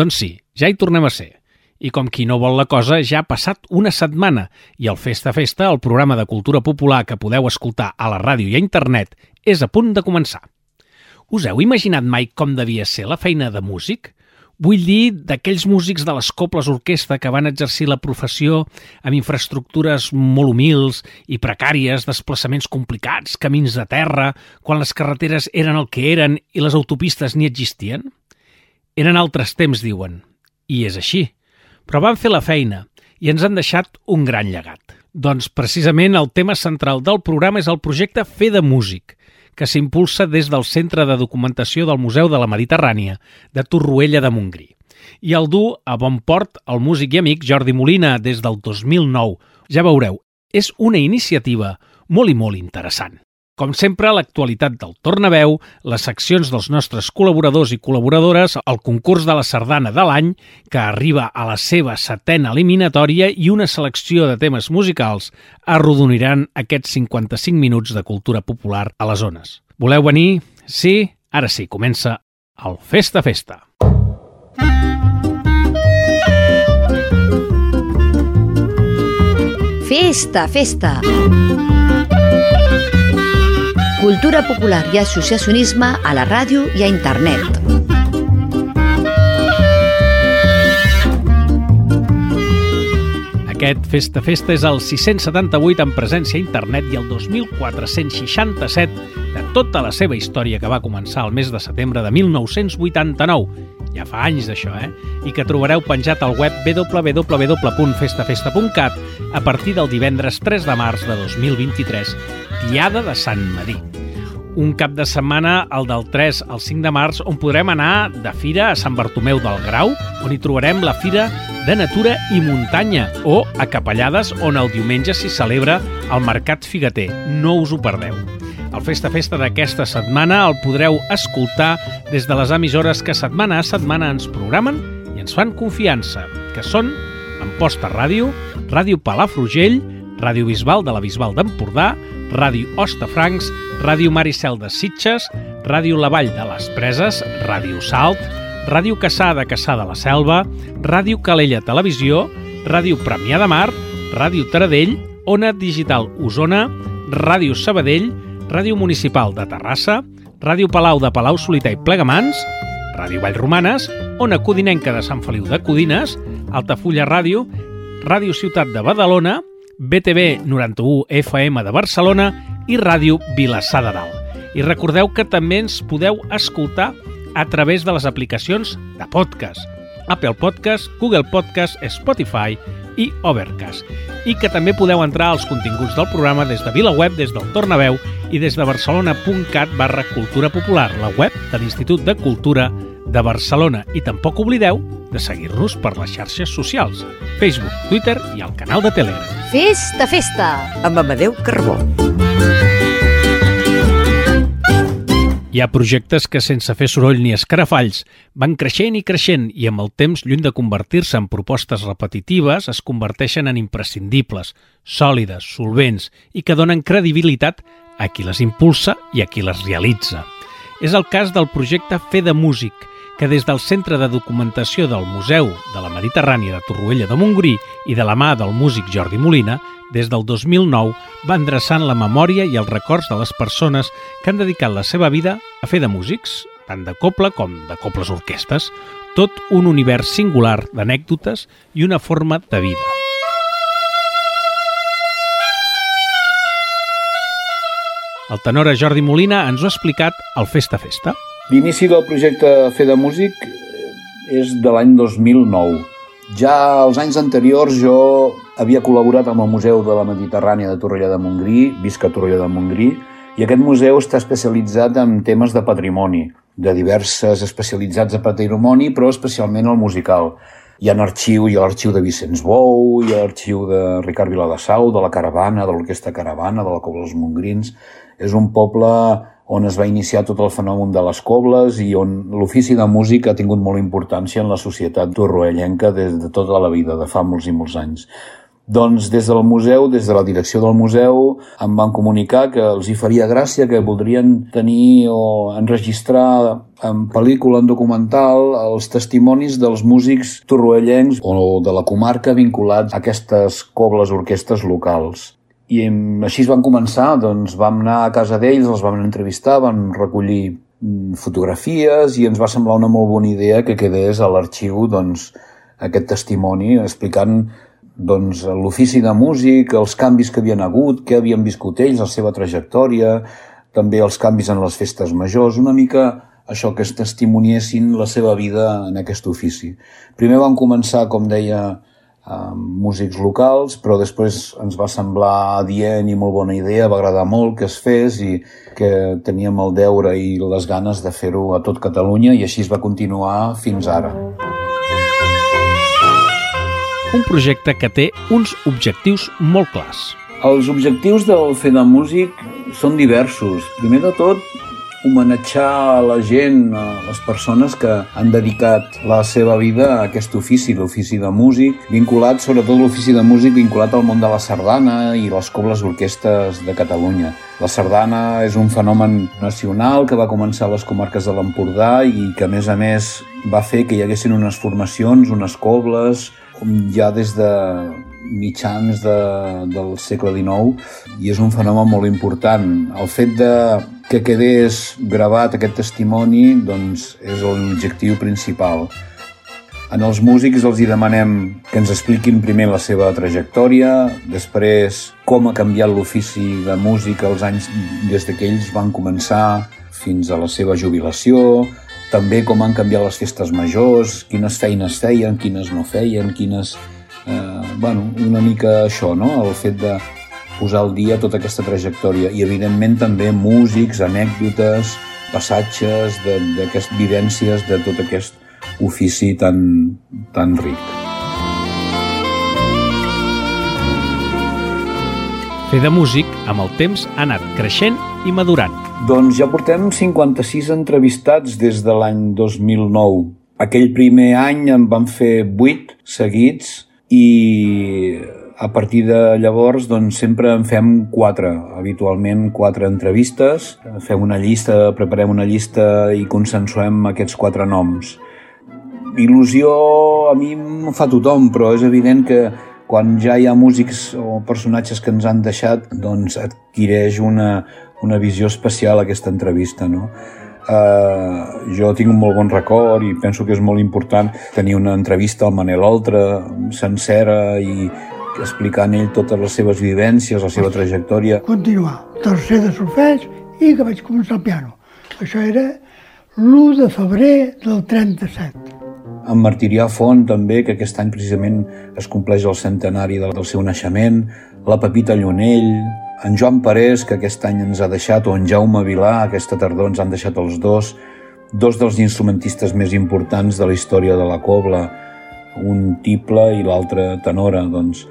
Doncs sí, ja hi tornem a ser. I com qui no vol la cosa, ja ha passat una setmana i el Festa Festa, el programa de cultura popular que podeu escoltar a la ràdio i a internet, és a punt de començar. Us heu imaginat mai com devia ser la feina de músic? Vull dir d'aquells músics de les coples orquestra que van exercir la professió amb infraestructures molt humils i precàries, desplaçaments complicats, camins de terra, quan les carreteres eren el que eren i les autopistes ni existien? Eren altres temps, diuen. I és així però van fer la feina i ens han deixat un gran llegat. Doncs precisament el tema central del programa és el projecte Fer de Músic, que s'impulsa des del Centre de Documentació del Museu de la Mediterrània, de Torroella de Montgrí. I el du a bon port el músic i amic Jordi Molina des del 2009. Ja veureu, és una iniciativa molt i molt interessant. Com sempre, l'actualitat del Tornaveu, les seccions dels nostres col·laboradors i col·laboradores, el concurs de la sardana de l'any, que arriba a la seva setena eliminatòria i una selecció de temes musicals arrodoniran aquests 55 minuts de cultura popular a les zones. Voleu venir? Sí? Ara sí, comença el Festa Festa. Festa, festa! Cultura popular i associacionisme a la ràdio i a internet. Aquest Festa Festa és el 678 en presència a internet i el 2467 de tota la seva història que va començar el mes de setembre de 1989. Ja fa anys d'això, eh? I que trobareu penjat al web www.festafesta.cat a partir del divendres 3 de març de 2023, Diada de Sant Madí un cap de setmana, el del 3 al 5 de març, on podrem anar de fira a Sant Bartomeu del Grau, on hi trobarem la Fira de Natura i Muntanya, o a Capellades, on el diumenge s'hi celebra el Mercat Figater. No us ho perdeu. El Festa Festa d'aquesta setmana el podreu escoltar des de les emissores que setmana a setmana ens programen i ens fan confiança, que són Amposta Ràdio, Ràdio Palafrugell, Ràdio Bisbal de la Bisbal d'Empordà, Ràdio Hostafrancs, Ràdio Maricel de Sitges, Ràdio La Vall de les Preses, Ràdio Salt, Ràdio Caçà de Caçà de la Selva, Ràdio Calella Televisió, Ràdio Premià de Mar, Ràdio Taradell, Ona Digital Osona, Ràdio Sabadell, Ràdio Municipal de Terrassa, Ràdio Palau de Palau Solità i Plegamans, Ràdio Vallromanes, Ona Codinenca de Sant Feliu de Codines, Altafulla Ràdio, Ràdio Ciutat de Badalona, BTV 91 FM de Barcelona i Ràdio Vilassar de Dalt. I recordeu que també ens podeu escoltar a través de les aplicacions de podcast, Apple Podcast, Google Podcast, Spotify i Overcast. I que també podeu entrar als continguts del programa des de VilaWeb, des del Tornaveu i des de barcelona.cat barra Cultura Popular, la web de l'Institut de Cultura de Barcelona. I tampoc oblideu de seguir-nos per les xarxes socials, Facebook, Twitter i el canal de Telegram. Festa, festa! Amb Amadeu Carbó. Hi ha projectes que sense fer soroll ni escarafalls van creixent i creixent i amb el temps, lluny de convertir-se en propostes repetitives, es converteixen en imprescindibles, sòlides, solvents i que donen credibilitat a qui les impulsa i a qui les realitza. És el cas del projecte Fer de Músic, que des del Centre de Documentació del Museu de la Mediterrània de Torroella de Montgrí i de la mà del músic Jordi Molina, des del 2009 va endreçant la memòria i els records de les persones que han dedicat la seva vida a fer de músics, tant de coble com de cobles orquestes, tot un univers singular d'anècdotes i una forma de vida. El tenor Jordi Molina ens ho ha explicat al Festa Festa. L'inici del projecte Fer de Músic és de l'any 2009. Ja als anys anteriors jo havia col·laborat amb el Museu de la Mediterrània de Torrella de Montgrí, visca Torrella de Montgrí, i aquest museu està especialitzat en temes de patrimoni, de diverses especialitzats de patrimoni, però especialment el musical. Hi ha arxiu, hi ha l'arxiu de Vicenç Bou, hi ha l'arxiu de Ricard Viladasau, de la Caravana, de l'Orquestra Caravana, de la Cobla dels Montgrins. És un poble on es va iniciar tot el fenomen de les cobles i on l'ofici de músic ha tingut molt importància en la societat torroellenca des de tota la vida, de fa molts i molts anys. Doncs des del museu, des de la direcció del museu, em van comunicar que els hi faria gràcia, que voldrien tenir o enregistrar en pel·lícula, en documental, els testimonis dels músics torroellencs o de la comarca vinculats a aquestes cobles orquestes locals. I així van començar, doncs vam anar a casa d'ells, els vam entrevistar, vam recollir mm, fotografies i ens va semblar una molt bona idea que quedés a l'arxiu doncs, aquest testimoni explicant doncs, l'ofici de músic, els canvis que havien hagut, què havien viscut ells, la seva trajectòria, també els canvis en les festes majors, una mica això que es testimoniessin la seva vida en aquest ofici. Primer vam començar, com deia, amb músics locals, però després ens va semblar dient i molt bona idea, va agradar molt que es fes i que teníem el deure i les ganes de fer-ho a tot Catalunya i així es va continuar fins ara un projecte que té uns objectius molt clars. Els objectius del Fer de Músic són diversos. Primer de tot, homenatjar la gent, les persones que han dedicat la seva vida a aquest ofici, l'ofici de músic, vinculat sobretot l'ofici de músic vinculat al món de la sardana i les cobles orquestes de Catalunya. La sardana és un fenomen nacional que va començar a les comarques de l'Empordà i que a més a més va fer que hi haguessin unes formacions, unes cobles, ja des de mitjans de, del segle XIX i és un fenomen molt important. El fet de que quedés gravat aquest testimoni doncs, és l'objectiu principal. En els músics els hi demanem que ens expliquin primer la seva trajectòria, després com ha canviat l'ofici de música els anys des que ells van començar fins a la seva jubilació, també com han canviat les festes majors, quines feines feien, quines no feien, quines... Eh, bueno, una mica això, no? El fet de posar al dia tota aquesta trajectòria i evidentment també músics, anècdotes, passatges d'aquestes vivències de tot aquest ofici tan, tan ric. Fer de músic, amb el temps, ha anat creixent i madurant. Doncs ja portem 56 entrevistats des de l'any 2009. Aquell primer any en van fer 8 seguits i a partir de llavors doncs, sempre en fem 4, habitualment 4 entrevistes. Fem una llista, preparem una llista i consensuem aquests 4 noms. Il·lusió a mi em fa tothom, però és evident que quan ja hi ha músics o personatges que ens han deixat, doncs adquireix una, una visió especial aquesta entrevista, no? Uh, jo tinc un molt bon record i penso que és molt important tenir una entrevista al Manel Oltra sencera i explicant ell totes les seves vivències, la seva trajectòria. Continuar, tercer de solfeig i que vaig començar el piano. Això era l'1 de febrer del 37. En Martirià Font també, que aquest any precisament es compleix el centenari del, del seu naixement, la Pepita Llunell, en Joan Parés, que aquest any ens ha deixat, o en Jaume Vilà, aquesta tardor ens han deixat els dos, dos dels instrumentistes més importants de la història de la cobla, un tiple i l'altre tenora, doncs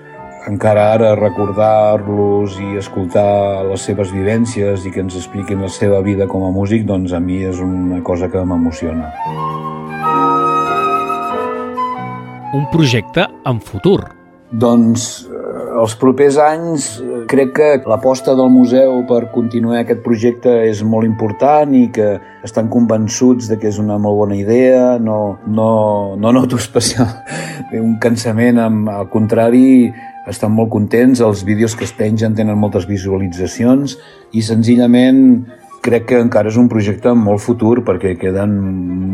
encara ara recordar-los i escoltar les seves vivències i que ens expliquin la seva vida com a músic, doncs a mi és una cosa que m'emociona. Un projecte en futur. Doncs els propers anys eh, crec que l'aposta del museu per continuar aquest projecte és molt important i que estan convençuts de que és una molt bona idea, no, no, no noto especial un cansament, amb, al contrari, estan molt contents, els vídeos que es pengen tenen moltes visualitzacions i senzillament crec que encara és un projecte molt futur perquè queden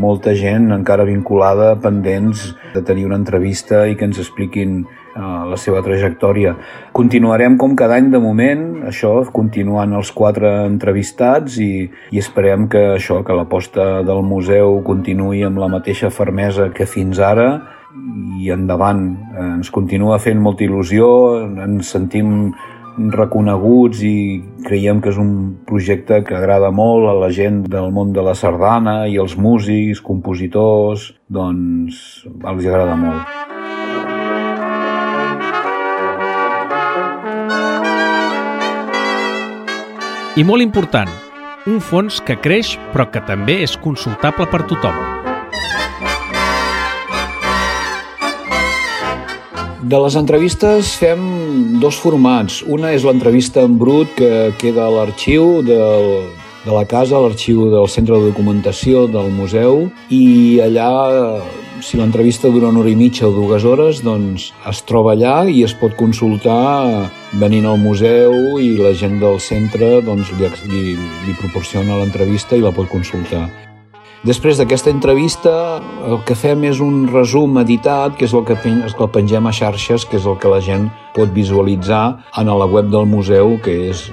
molta gent encara vinculada, pendents de tenir una entrevista i que ens expliquin la seva trajectòria. Continuarem com cada any de moment, això, continuant els quatre entrevistats i, i esperem que això, que l'aposta del museu continuï amb la mateixa fermesa que fins ara i endavant. Ens continua fent molta il·lusió, ens sentim reconeguts i creiem que és un projecte que agrada molt a la gent del món de la sardana i els músics, compositors, doncs els agrada molt. I molt important, un fons que creix però que també és consultable per tothom. De les entrevistes fem dos formats. Una és l'entrevista en brut que queda a l'arxiu del, de la casa, l'arxiu del centre de documentació del museu i allà, si l'entrevista dura una hora i mitja o dues hores, doncs es troba allà i es pot consultar venint al museu i la gent del centre doncs, li, li, li proporciona l'entrevista i la pot consultar. Després d'aquesta entrevista, el que fem és un resum editat, que és el que, el que pengem a xarxes, que és el que la gent pot visualitzar en la web del museu, que és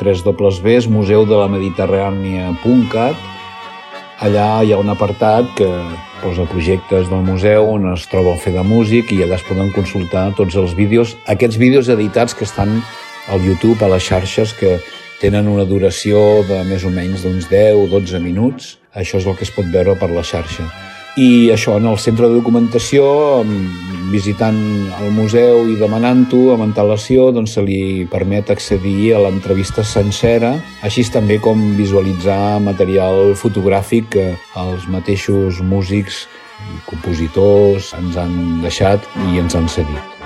www.museudelamediterrània.cat. Allà hi ha un apartat que posa projectes del museu on es troba el fer de músic i allà es poden consultar tots els vídeos, aquests vídeos editats que estan al YouTube, a les xarxes, que tenen una duració de més o menys d'uns 10 o 12 minuts això és el que es pot veure per la xarxa. I això, en el centre de documentació, visitant el museu i demanant-ho amb antelació, doncs se li permet accedir a l'entrevista sencera, així també com visualitzar material fotogràfic que els mateixos músics i compositors ens han deixat i ens han cedit.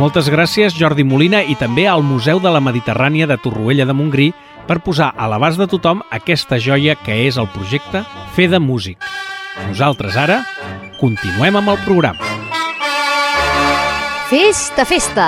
Moltes gràcies, Jordi Molina, i també al Museu de la Mediterrània de Torroella de Montgrí per posar a l'abast de tothom aquesta joia que és el projecte Fer de Músic. Nosaltres ara continuem amb el programa. Festa, festa!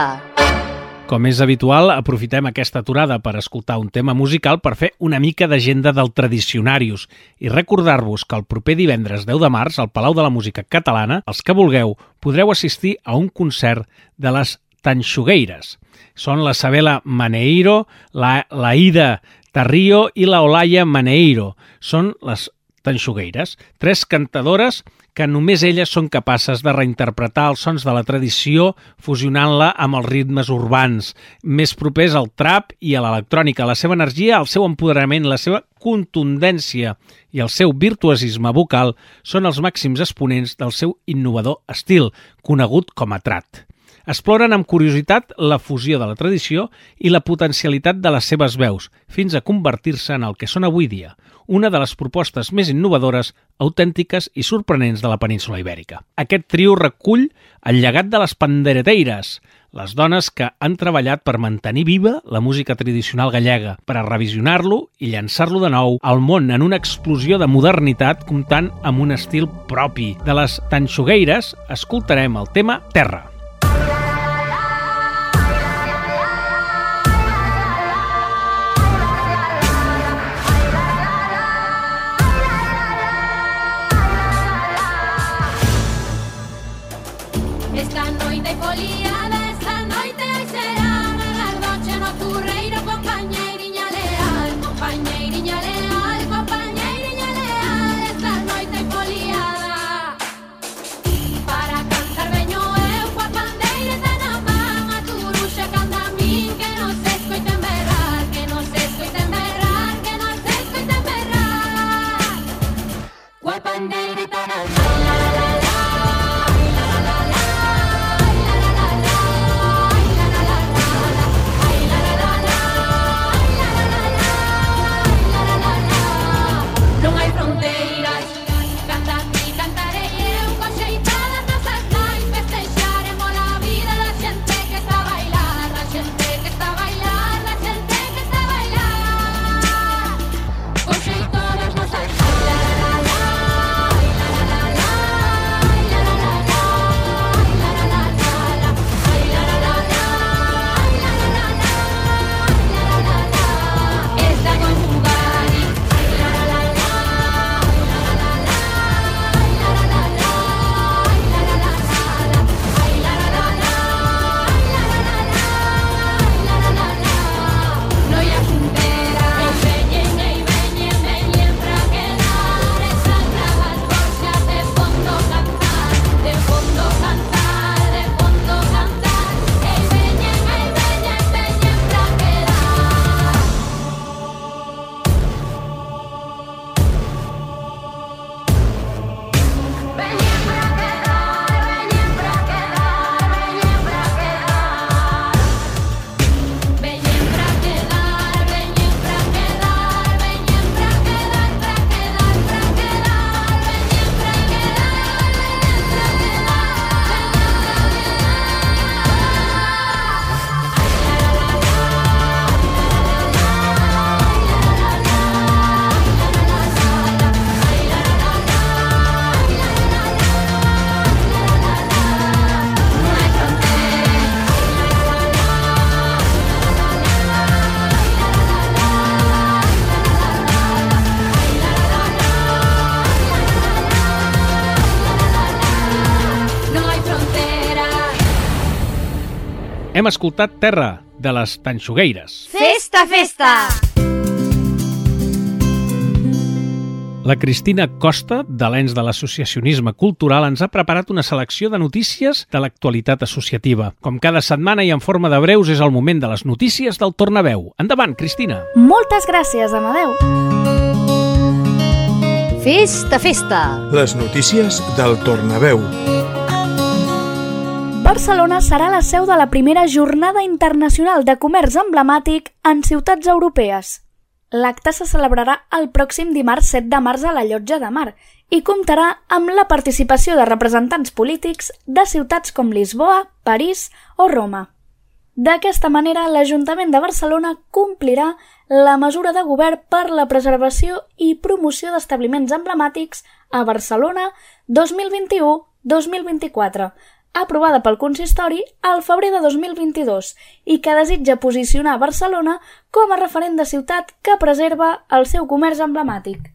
Com és habitual, aprofitem aquesta aturada per escoltar un tema musical per fer una mica d'agenda del Tradicionarius i recordar-vos que el proper divendres 10 de març al Palau de la Música Catalana, els que vulgueu, podreu assistir a un concert de les Tanxugueires, són la Sabela Maneiro, la, la Ida Tarrio i la Olaya Maneiro. Són les tanxugueires, tres cantadores que només elles són capaces de reinterpretar els sons de la tradició fusionant-la amb els ritmes urbans, més propers al trap i a l'electrònica. La seva energia, el seu empoderament, la seva contundència i el seu virtuosisme vocal són els màxims exponents del seu innovador estil, conegut com a trat exploren amb curiositat la fusió de la tradició i la potencialitat de les seves veus, fins a convertir-se en el que són avui dia, una de les propostes més innovadores, autèntiques i sorprenents de la península ibèrica. Aquest trio recull el llegat de les pandereteires, les dones que han treballat per mantenir viva la música tradicional gallega, per a revisionar-lo i llançar-lo de nou al món en una explosió de modernitat comptant amb un estil propi. De les tanxugueires escoltarem el tema Terra. Monday, Hem escoltat Terra, de les Tanxugueires. Festa, festa! La Cristina Costa, de l'ENS de l'Associacionisme Cultural, ens ha preparat una selecció de notícies de l'actualitat associativa. Com cada setmana i en forma de breus, és el moment de les notícies del Tornaveu. Endavant, Cristina! Moltes gràcies, Amadeu! Festa, festa! Les notícies del Tornaveu. Barcelona serà la seu de la primera Jornada Internacional de Comerç Emblemàtic en ciutats europees. L'acte se celebrarà el pròxim dimarts 7 de març a la Llotja de Mar i comptarà amb la participació de representants polítics de ciutats com Lisboa, París o Roma. D'aquesta manera, l'Ajuntament de Barcelona complirà la mesura de govern per la preservació i promoció d'establiments emblemàtics a Barcelona 2021-2024, aprovada pel consistori al febrer de 2022 i que desitja posicionar Barcelona com a referent de ciutat que preserva el seu comerç emblemàtic.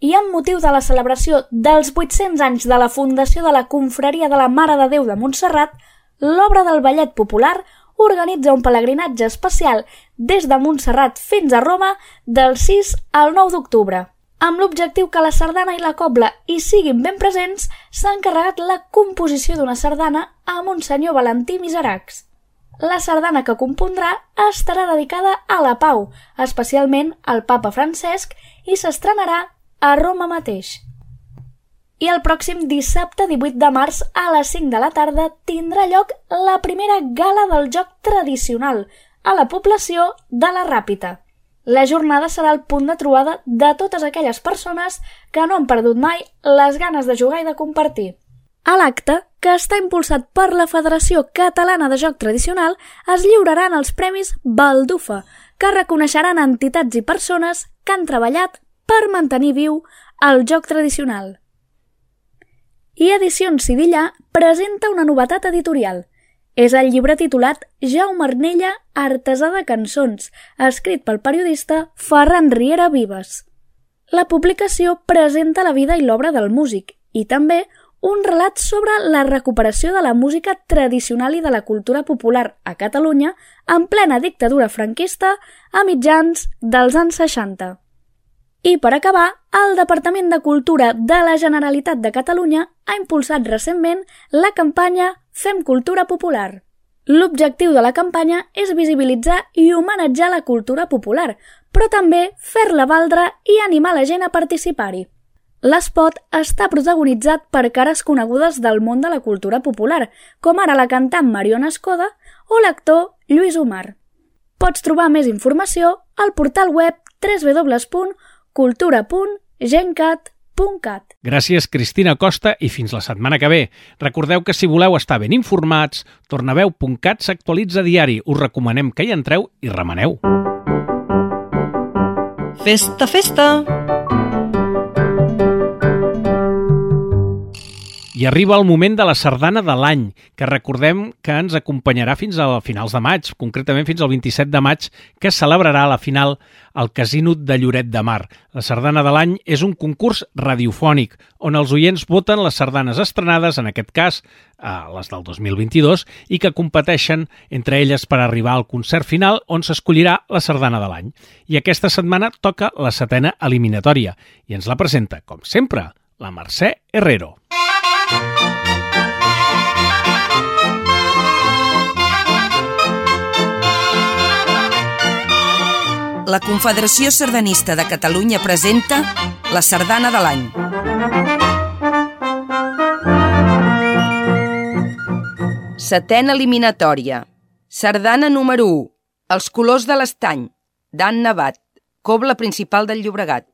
I amb motiu de la celebració dels 800 anys de la fundació de la Confraria de la Mare de Déu de Montserrat, l'obra del Ballet Popular organitza un pelegrinatge especial des de Montserrat fins a Roma del 6 al 9 d'octubre. Amb l'objectiu que la sardana i la cobla hi siguin ben presents, s'ha encarregat la composició d'una sardana a Monsenyor Valentí Miseracs. La sardana que compondrà estarà dedicada a la pau, especialment al papa Francesc, i s'estrenarà a Roma mateix. I el pròxim dissabte 18 de març a les 5 de la tarda tindrà lloc la primera gala del joc tradicional a la població de la Ràpita. La jornada serà el punt de trobada de totes aquelles persones que no han perdut mai les ganes de jugar i de compartir. A l'acte, que està impulsat per la Federació Catalana de Joc Tradicional, es lliuraran els Premis Baldufa, que reconeixeran entitats i persones que han treballat per mantenir viu el joc tradicional. I Edicions Sidillà presenta una novetat editorial – és el llibre titulat Jaume Arnella, artesà de cançons, escrit pel periodista Ferran Riera Vives. La publicació presenta la vida i l'obra del músic i també un relat sobre la recuperació de la música tradicional i de la cultura popular a Catalunya en plena dictadura franquista a mitjans dels anys 60. I per acabar, el Departament de Cultura de la Generalitat de Catalunya ha impulsat recentment la campanya Fem Cultura Popular. L'objectiu de la campanya és visibilitzar i homenatjar la cultura popular, però també fer-la valdre i animar la gent a participar-hi. L'espot està protagonitzat per cares conegudes del món de la cultura popular, com ara la cantant Mariona Escoda o l'actor Lluís Omar. Pots trobar més informació al portal web www cultura.gencat.cat. Gràcies, Cristina Costa, i fins la setmana que ve. Recordeu que si voleu estar ben informats, tornaveu.cat s'actualitza diari. Us recomanem que hi entreu i remeneu. Festa, festa! I arriba el moment de la sardana de l'any, que recordem que ens acompanyarà fins a finals de maig, concretament fins al 27 de maig, que celebrarà la final al Casino de Lloret de Mar. La sardana de l'any és un concurs radiofònic on els oients voten les sardanes estrenades, en aquest cas les del 2022, i que competeixen entre elles per arribar al concert final on s'escollirà la sardana de l'any. I aquesta setmana toca la setena eliminatòria i ens la presenta, com sempre, la Mercè Herrero. La Confederació Sardanista de Catalunya presenta la Sardana de l'any. Setena eliminatòria. Sardana número 1. Els colors de l'estany. Dan Navat. Cobla principal del Llobregat.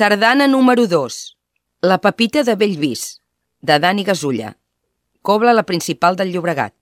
Sardana número 2. La Pepita de Bellvis, de Dani Gasulla. Cobla la principal del Llobregat.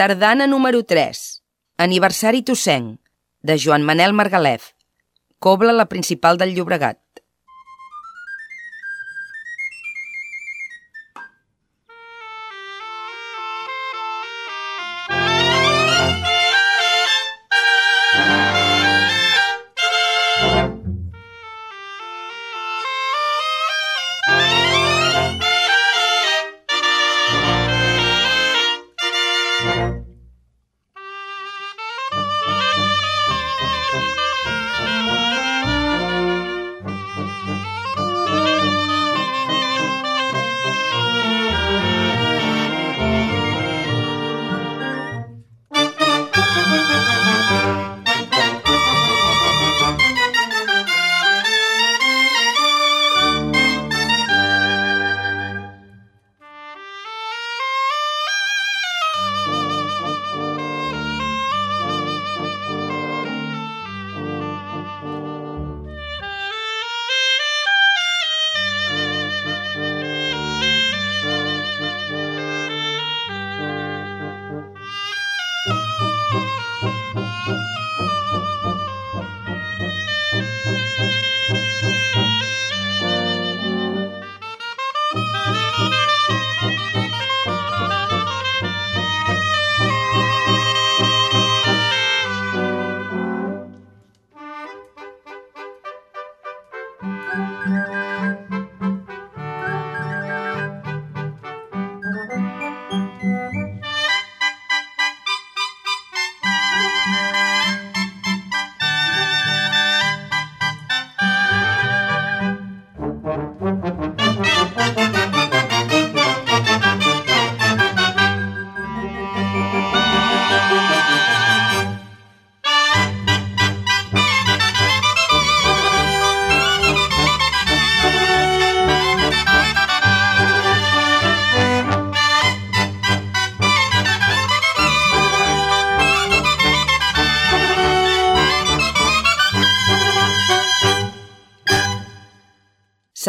Sardana número 3. Aniversari tossenc, de Joan Manel Margalef. Cobla la principal del Llobregat.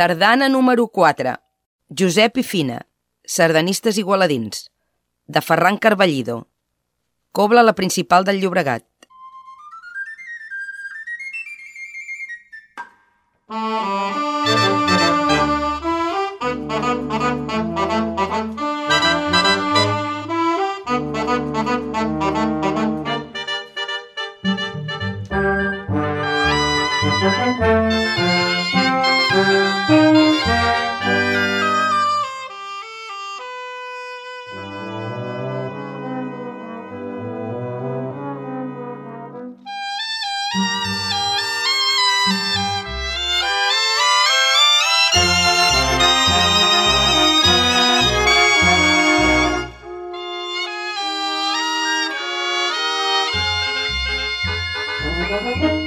Sardana número 4. Josep i Fina, sardanistes igualadins, de Ferran Carballido. Cobla la principal del Llobregat. Thank Hem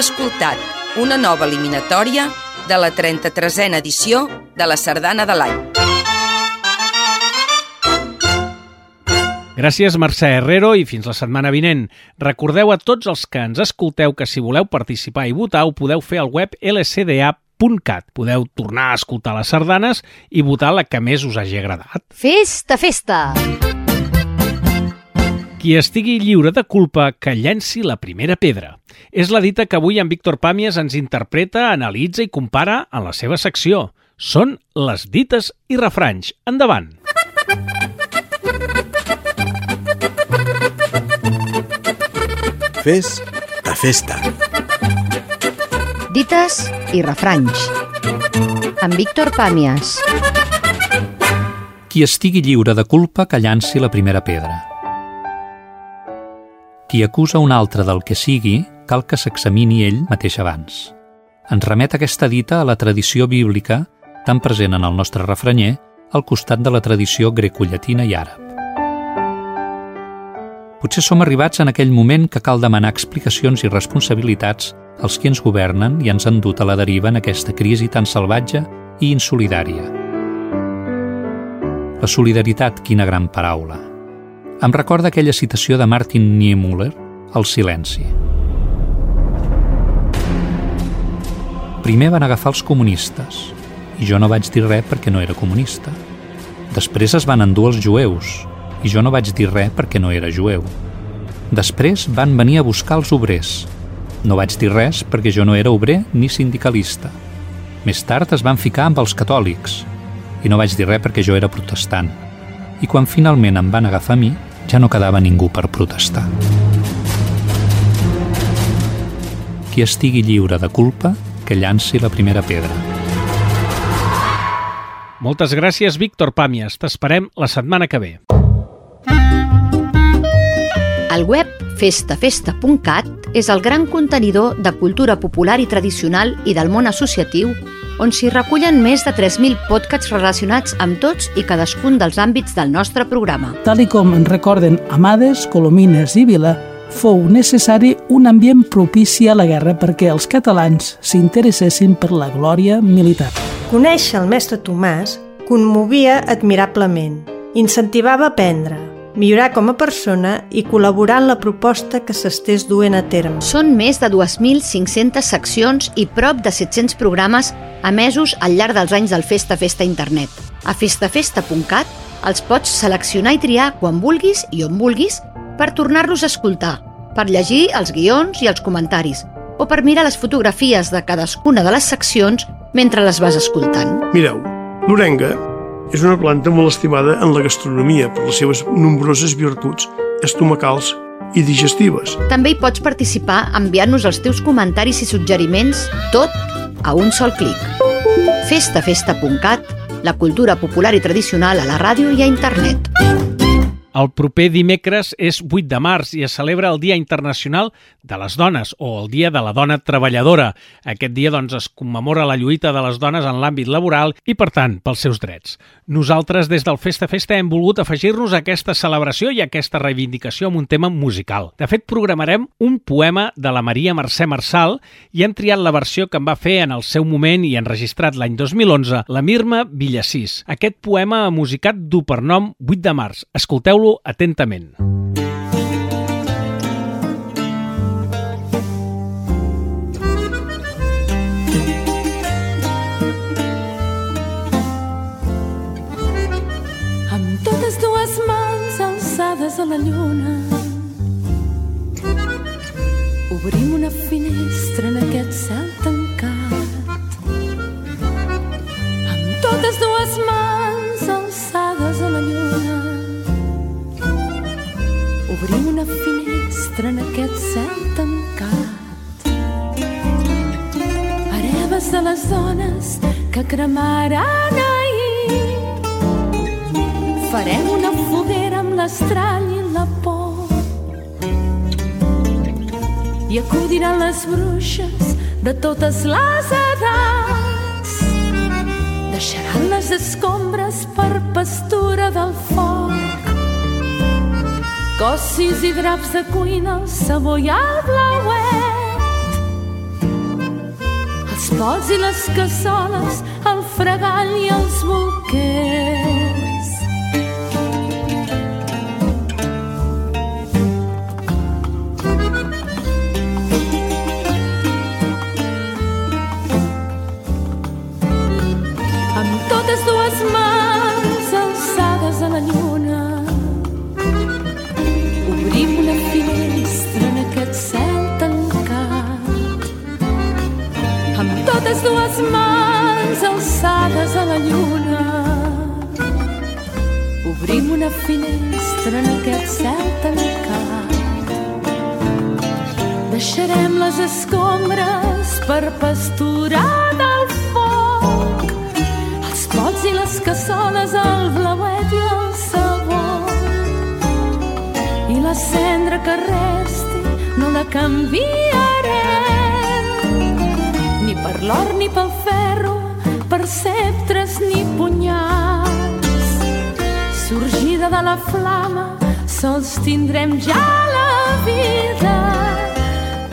escoltat una nova eliminatòria de la 33a edició de la Sardana de l'any. Gràcies, Mercè Herrero, i fins la setmana vinent. Recordeu a tots els que ens escolteu que si voleu participar i votar ho podeu fer al web lcda.cat. Podeu tornar a escoltar les sardanes i votar la que més us hagi agradat. Festa, festa! Qui estigui lliure de culpa, que llenci la primera pedra. És la dita que avui en Víctor Pàmies ens interpreta, analitza i compara en la seva secció. Són les dites i refranys. Endavant! Fes a festa. Dites i refranys. Amb Víctor Pàmies. Qui estigui lliure de culpa que llanci la primera pedra. Qui acusa un altre del que sigui, cal que s'examini ell mateix abans. Ens remet aquesta dita a la tradició bíblica, tan present en el nostre refranyer, al costat de la tradició grecollatina i àrab. Potser som arribats en aquell moment que cal demanar explicacions i responsabilitats als qui ens governen i ens han dut a la deriva en aquesta crisi tan salvatge i insolidària. La solidaritat, quina gran paraula. Em recorda aquella citació de Martin Niemöller, El silenci. Primer van agafar els comunistes, i jo no vaig dir res perquè no era comunista. Després es van endur els jueus, i jo no vaig dir res perquè no era jueu. Després van venir a buscar els obrers. No vaig dir res perquè jo no era obrer ni sindicalista. Més tard es van ficar amb els catòlics i no vaig dir res perquè jo era protestant. I quan finalment em van agafar a mi, ja no quedava ningú per protestar. Qui estigui lliure de culpa, que llanci la primera pedra. Moltes gràcies, Víctor Pàmies. T'esperem la setmana que ve. El web festafesta.cat és el gran contenidor de cultura popular i tradicional i del món associatiu on s'hi recullen més de 3.000 podcasts relacionats amb tots i cadascun dels àmbits del nostre programa. Tal i com en recorden Amades, Colomines i Vila, fou necessari un ambient propici a la guerra perquè els catalans s'interessessin per la glòria militar. Conèixer el mestre Tomàs conmovia admirablement, incentivava a aprendre, millorar com a persona i col·laborar en la proposta que s'estés duent a terme. Són més de 2.500 seccions i prop de 700 programes emesos al llarg dels anys del Festa Festa Internet. A festafesta.cat els pots seleccionar i triar quan vulguis i on vulguis per tornar-los a escoltar, per llegir els guions i els comentaris, o per mirar les fotografies de cadascuna de les seccions mentre les vas escoltant. Mireu, l'orenga és una planta molt estimada en la gastronomia per les seves nombroses virtuts estomacals i digestives. També hi pots participar enviant-nos els teus comentaris i suggeriments, tot a un sol clic. Festafesta.cat, la cultura popular i tradicional a la ràdio i a internet. El proper dimecres és 8 de març i es celebra el Dia Internacional de les Dones o el Dia de la Dona Treballadora. Aquest dia doncs, es commemora la lluita de les dones en l'àmbit laboral i, per tant, pels seus drets. Nosaltres, des del Festa Festa, hem volgut afegir-nos a aquesta celebració i a aquesta reivindicació amb un tema musical. De fet, programarem un poema de la Maria Mercè Marçal i hem triat la versió que en va fer en el seu moment i enregistrat l'any 2011 la Mirma Villassís. Aquest poema musicat du per nom 8 de març. Escolteu Escolteu-lo atentament. Amb totes dues mans alçades a la lluna obrim una finestra en aquest cel tancat. Amb totes dues mans alçades a la lluna obrim una finestra en aquest cel tancat. Hereves de les dones que cremaran ahir. Farem una foguera amb l'estrany i la por. I acudiran les bruixes de totes les edats. Deixaran les escombres per pastura del foc Cossis i draps de cuina, el sabó i el blauet. Els pots i les cassoles, el fregall i els bolquers. Mans alçades a la lluna. Obrim una finestra en aquest cel tancat. Deixarem les escombres per pasturar del foc. Els pots i les cassoles, el blauet i el sabó. I la cendra que resti no la canviarem. Ni per l'or ni pel per sceptres ni punyals. Sorgida de la flama sols tindrem ja la vida.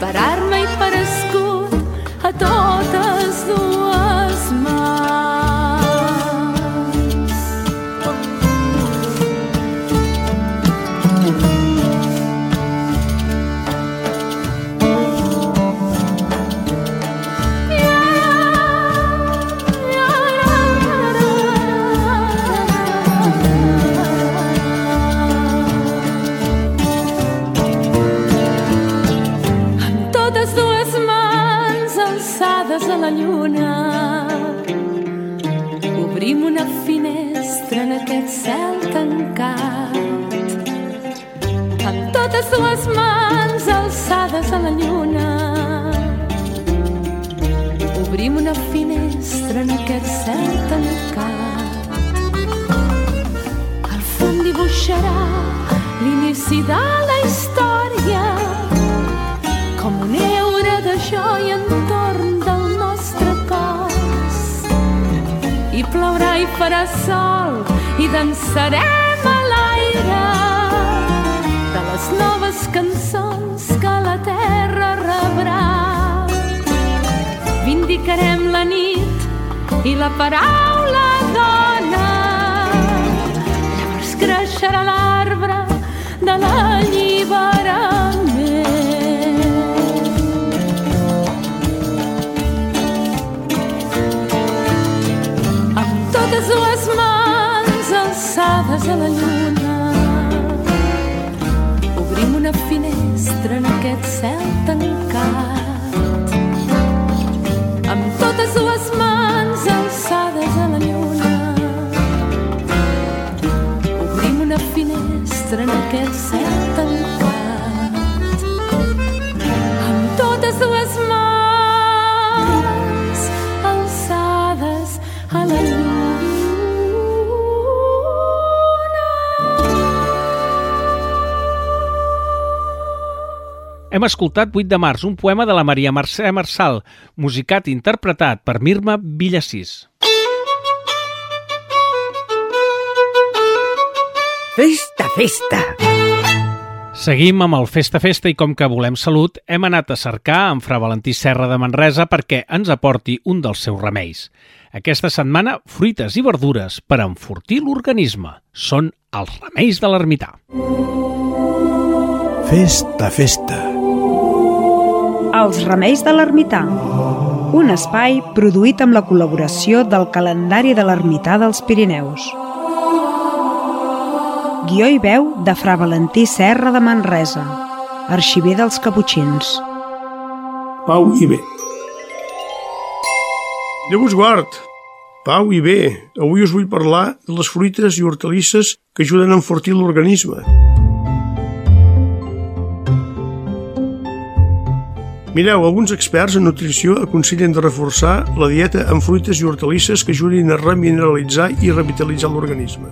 Per arma i per escut a totes dues Hem escoltat 8 de març, un poema de la Maria Mercè Marçal, musicat i interpretat per Mirma Villassís. Festa, festa! Seguim amb el Festa Festa i com que volem salut, hem anat a cercar en Fra Valentí Serra de Manresa perquè ens aporti un dels seus remeis. Aquesta setmana, fruites i verdures per enfortir l'organisme. Són els remeis de l'ermità. Festa, festa. Els remeis de l'ermità. Un espai produït amb la col·laboració del calendari de l'ermità dels Pirineus. Guió i veu de Fra Valentí Serra de Manresa, arxiver dels Caputxins. Pau i bé. Déu us guard! Pau i bé, avui us vull parlar de les fruites i hortalisses que ajuden a enfortir l'organisme. Mireu, alguns experts en nutrició aconsellen de reforçar la dieta amb fruites i hortalisses que ajudin a remineralitzar i revitalitzar l'organisme.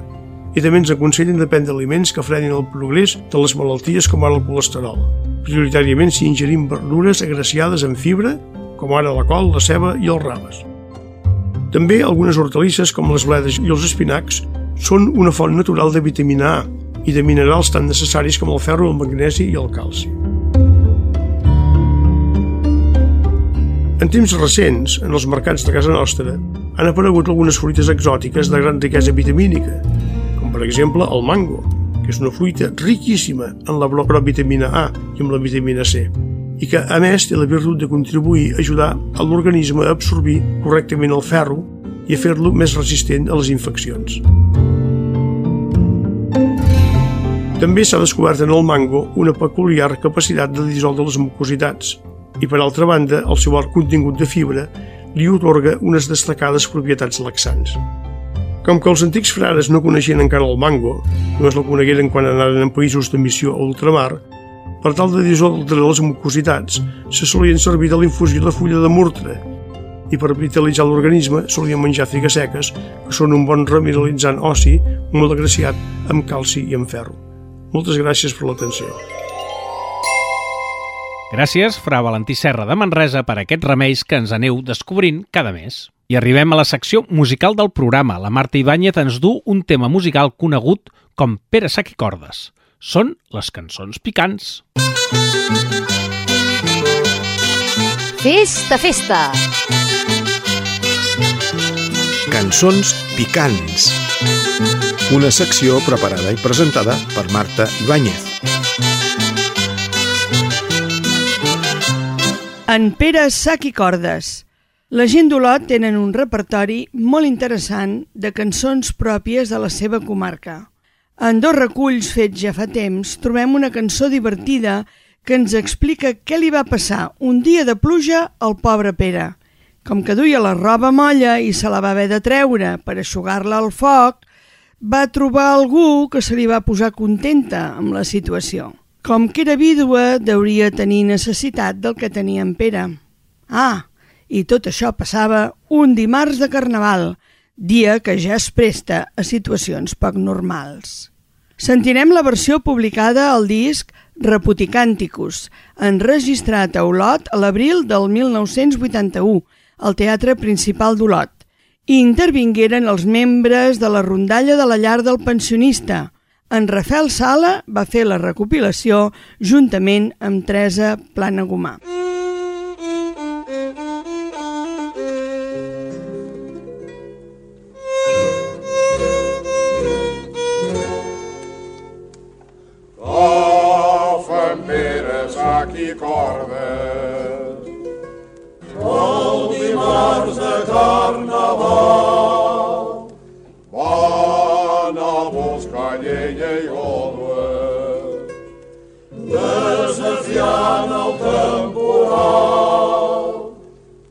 I també ens aconsellen de prendre aliments que frenin el progrés de les malalties com ara el colesterol, prioritàriament si ingerim verdures agraciades amb fibra, com ara la col, la ceba i els rames. També algunes hortalisses com les bledes i els espinacs són una font natural de vitamina A i de minerals tan necessaris com el ferro, el magnesi i el calci. En temps recents, en els mercats de casa nostra, han aparegut algunes fruites exòtiques de gran riquesa vitamínica, com per exemple el mango, que és una fruita riquíssima en la vitamina A i amb la vitamina C, i que, a més, té la virtut de contribuir a ajudar a l'organisme a absorbir correctament el ferro i a fer-lo més resistent a les infeccions. També s'ha descobert en el mango una peculiar capacitat de dissoldre les mucositats i, per altra banda, el seu alt contingut de fibra li otorga unes destacades propietats laxants. Com que els antics frares no coneixien encara el mango, només el conegueren quan anaren en països de missió a ultramar, per tal de dissoldre les mucositats, se solien servir de la infusió de fulla de murtre i per vitalitzar l'organisme solien menjar figues seques, que són un bon remineralitzant ossi molt agraciat amb calci i amb ferro. Moltes gràcies per l'atenció. Gràcies, Fra Valentí Serra de Manresa, per aquests remeis que ens aneu descobrint cada mes. I arribem a la secció musical del programa. La Marta Ibáñez ens du un tema musical conegut com Pere Sac i Cordes. Són les cançons picants. Festa, festa! Cançons picants. Una secció preparada i presentada per Marta Ibáñez. En Pere Sac i Cordes. La gent d'Olot tenen un repertori molt interessant de cançons pròpies de la seva comarca. En dos reculls fets ja fa temps trobem una cançó divertida que ens explica què li va passar un dia de pluja al pobre Pere. Com que duia la roba molla i se la va haver de treure per aixugar-la al foc, va trobar algú que se li va posar contenta amb la situació. Com que era vídua, deuria tenir necessitat del que tenia en Pere. Ah, i tot això passava un dimarts de Carnaval, dia que ja es presta a situacions poc normals. Sentirem la versió publicada al disc Reputicànticus, enregistrat a Olot a l'abril del 1981, al Teatre Principal d'Olot. I intervingueren els membres de la rondalla de la llar del pensionista. En Rafael Sala va fer la recopilació juntament amb Teresa Planagumà. Mm. i cordes. El dimarts de Carnaval, bon на воскранение Йове. Desafiant el temporal,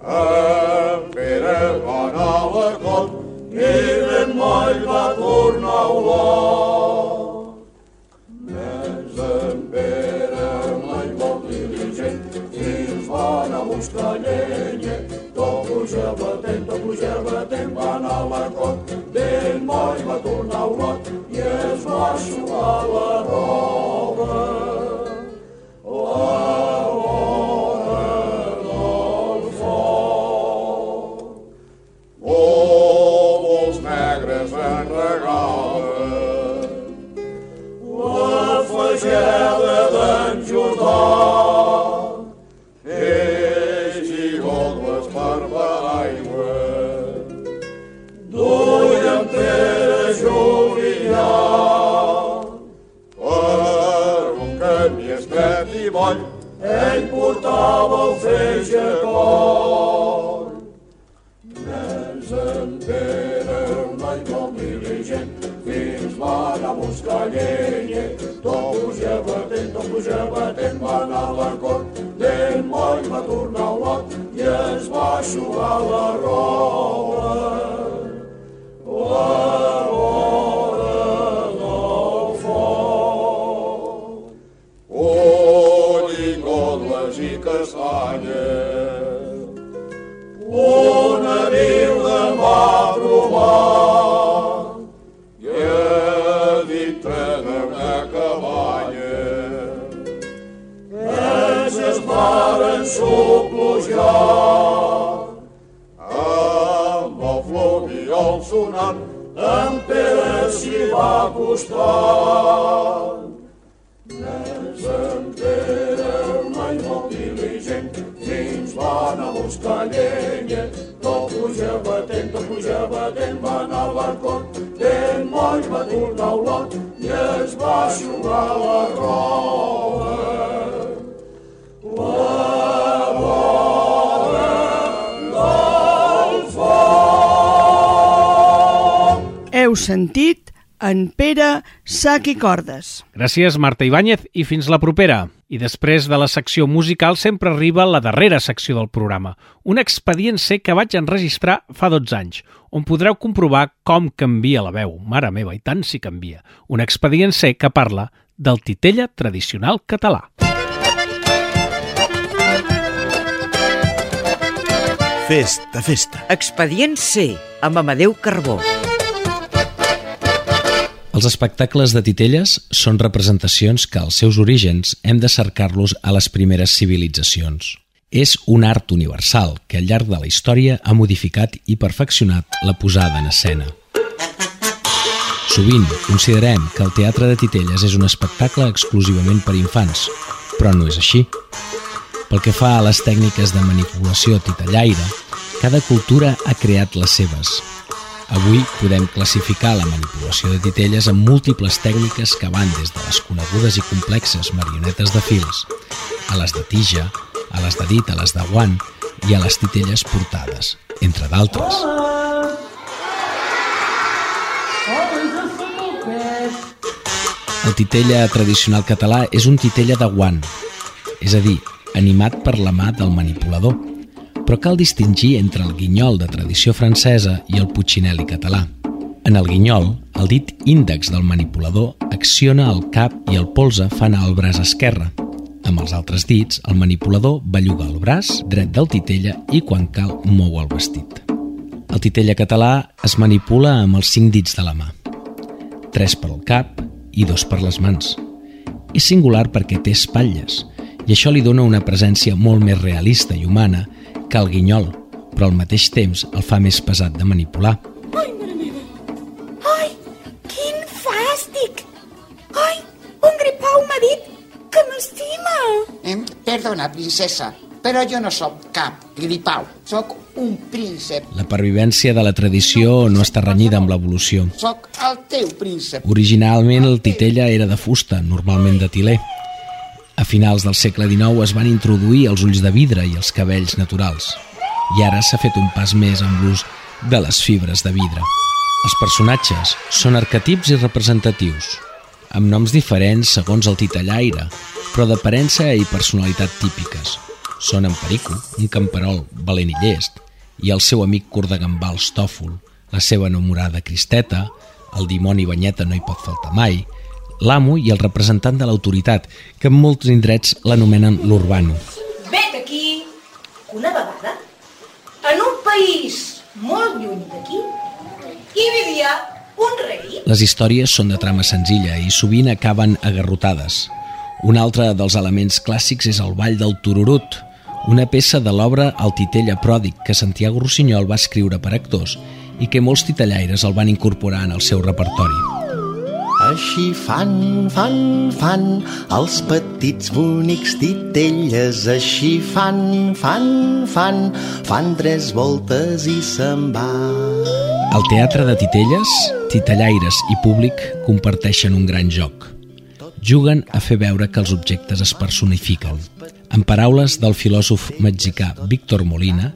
en Pere va anar a la cot i ben mai va tornar a olar. Nens en Pere mai vol diligent fins van a tot puja batent, puja batent, va anar la cot, d'ell moll va tornar a Olot i es va eixugar la D'ell moll va tornar a Olot i es va eixugar la roba. La vora del foc. Heu sentit en Pere Sac i Cordes. Gràcies, Marta Ibáñez, i fins la propera. I després de la secció musical sempre arriba la darrera secció del programa, un expedient C que vaig enregistrar fa 12 anys, on podreu comprovar com canvia la veu. Mare meva, i tant si canvia. Un expedient C que parla del titella tradicional català. Festa, festa. Expedient C, amb Amadeu Carbó. Els espectacles de titelles són representacions que als seus orígens hem de cercar-los a les primeres civilitzacions. És un art universal que al llarg de la història ha modificat i perfeccionat la posada en escena. Sovint considerem que el teatre de titelles és un espectacle exclusivament per infants, però no és així. Pel que fa a les tècniques de manipulació titellaire, cada cultura ha creat les seves. Avui podem classificar la manipulació de titelles en múltiples tècniques que van des de les conegudes i complexes marionetes de fils, a les de tija, a les de dit, a les de guant i a les titelles portades, entre d'altres. El titella tradicional català és un titella de guant, és a dir, animat per la mà del manipulador, però cal distingir entre el guinyol de tradició francesa i el putxinel·li català. En el guinyol, el dit índex del manipulador acciona el cap i el polze fan al braç esquerre. Amb els altres dits, el manipulador belluga el braç dret del titella i quan cal mou el vestit. El titella català es manipula amb els cinc dits de la mà. Tres per al cap i dos per les mans. És singular perquè té espatlles i això li dona una presència molt més realista i humana que el guinyol, però al mateix temps el fa més pesat de manipular. Ai, mare meva! Ai, quin fàstic! Ai, un gripau m'ha dit que m'estima! Eh, perdona, princesa, però jo no sóc cap gripau. Sóc un príncep. La pervivència de la tradició no està renyida amb l'evolució. Sóc el teu príncep. Originalment el titella era de fusta, normalment de tiler. A finals del segle XIX es van introduir els ulls de vidre i els cabells naturals. I ara s'ha fet un pas més amb l'ús de les fibres de vidre. Els personatges són arquetips i representatius, amb noms diferents segons el titellaire, però d'aparença i personalitat típiques. Són en Perico, un camperol valent i llest, i el seu amic curt de gambals Tòfol, la seva enamorada Cristeta, el dimoni Banyeta no hi pot faltar mai, l'amo i el representant de l'autoritat, que en molts indrets l'anomenen l'urbano. Vet aquí, Una vegada, en un país molt lluny d'aquí, hi vivia un rei. Les històries són de trama senzilla i sovint acaben agarrotades. Un altre dels elements clàssics és el ball del tururut, una peça de l'obra El titella pròdig que Santiago Rossinyol va escriure per actors i que molts titellaires el van incorporar en el seu repertori. Així fan, fan, fan els petits bonics titelles, així fan, fan, fan, fan tres voltes i se'n va. Al teatre de titelles, titellaires i públic comparteixen un gran joc. Juguen a fer veure que els objectes es personifiquen. En paraules del filòsof mexicà Víctor Molina,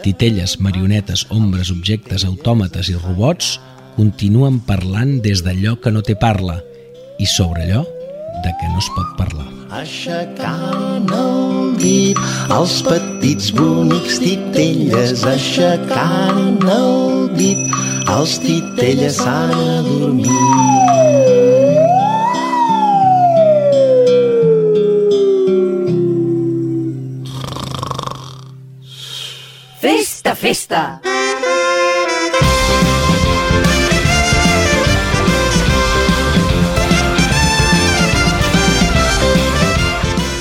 titelles, marionetes, ombres, objectes, autòmates i robots continuen parlant des d'allò que no té parla i sobre allò de què no es pot parlar. Aixecant el dit, els petits bonics titelles, aixecant el dit, els titelles s'han adormit. Festa, festa!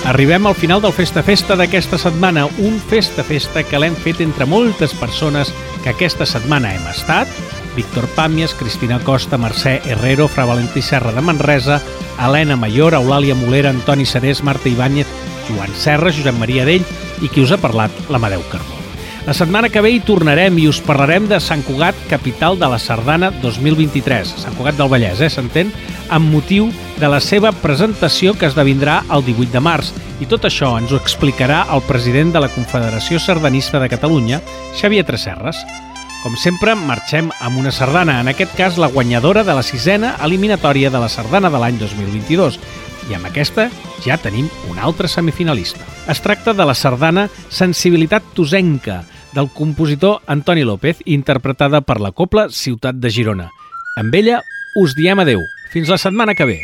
Arribem al final del Festa Festa d'aquesta setmana, un Festa Festa que l'hem fet entre moltes persones que aquesta setmana hem estat, Víctor Pàmies, Cristina Costa, Mercè Herrero, Fra Valentí Serra de Manresa, Helena Mayor, Eulàlia Molera, Antoni Serés, Marta Ibáñez, Joan Serra, Josep Maria Dell i qui us ha parlat, l'Amadeu Carbó. La setmana que ve hi tornarem i us parlarem de Sant Cugat, capital de la Sardana 2023. Sant Cugat del Vallès, eh, s'entén? Amb motiu de la seva presentació que esdevindrà el 18 de març. I tot això ens ho explicarà el president de la Confederació Sardanista de Catalunya, Xavier Tresserres. Com sempre, marxem amb una sardana, en aquest cas la guanyadora de la sisena eliminatòria de la sardana de l'any 2022. I amb aquesta ja tenim un altre semifinalista. Es tracta de la sardana Sensibilitat Tosenca, del compositor Antoni López, interpretada per la Copla Ciutat de Girona. Amb ella us diem adeu. Fins la setmana que ve.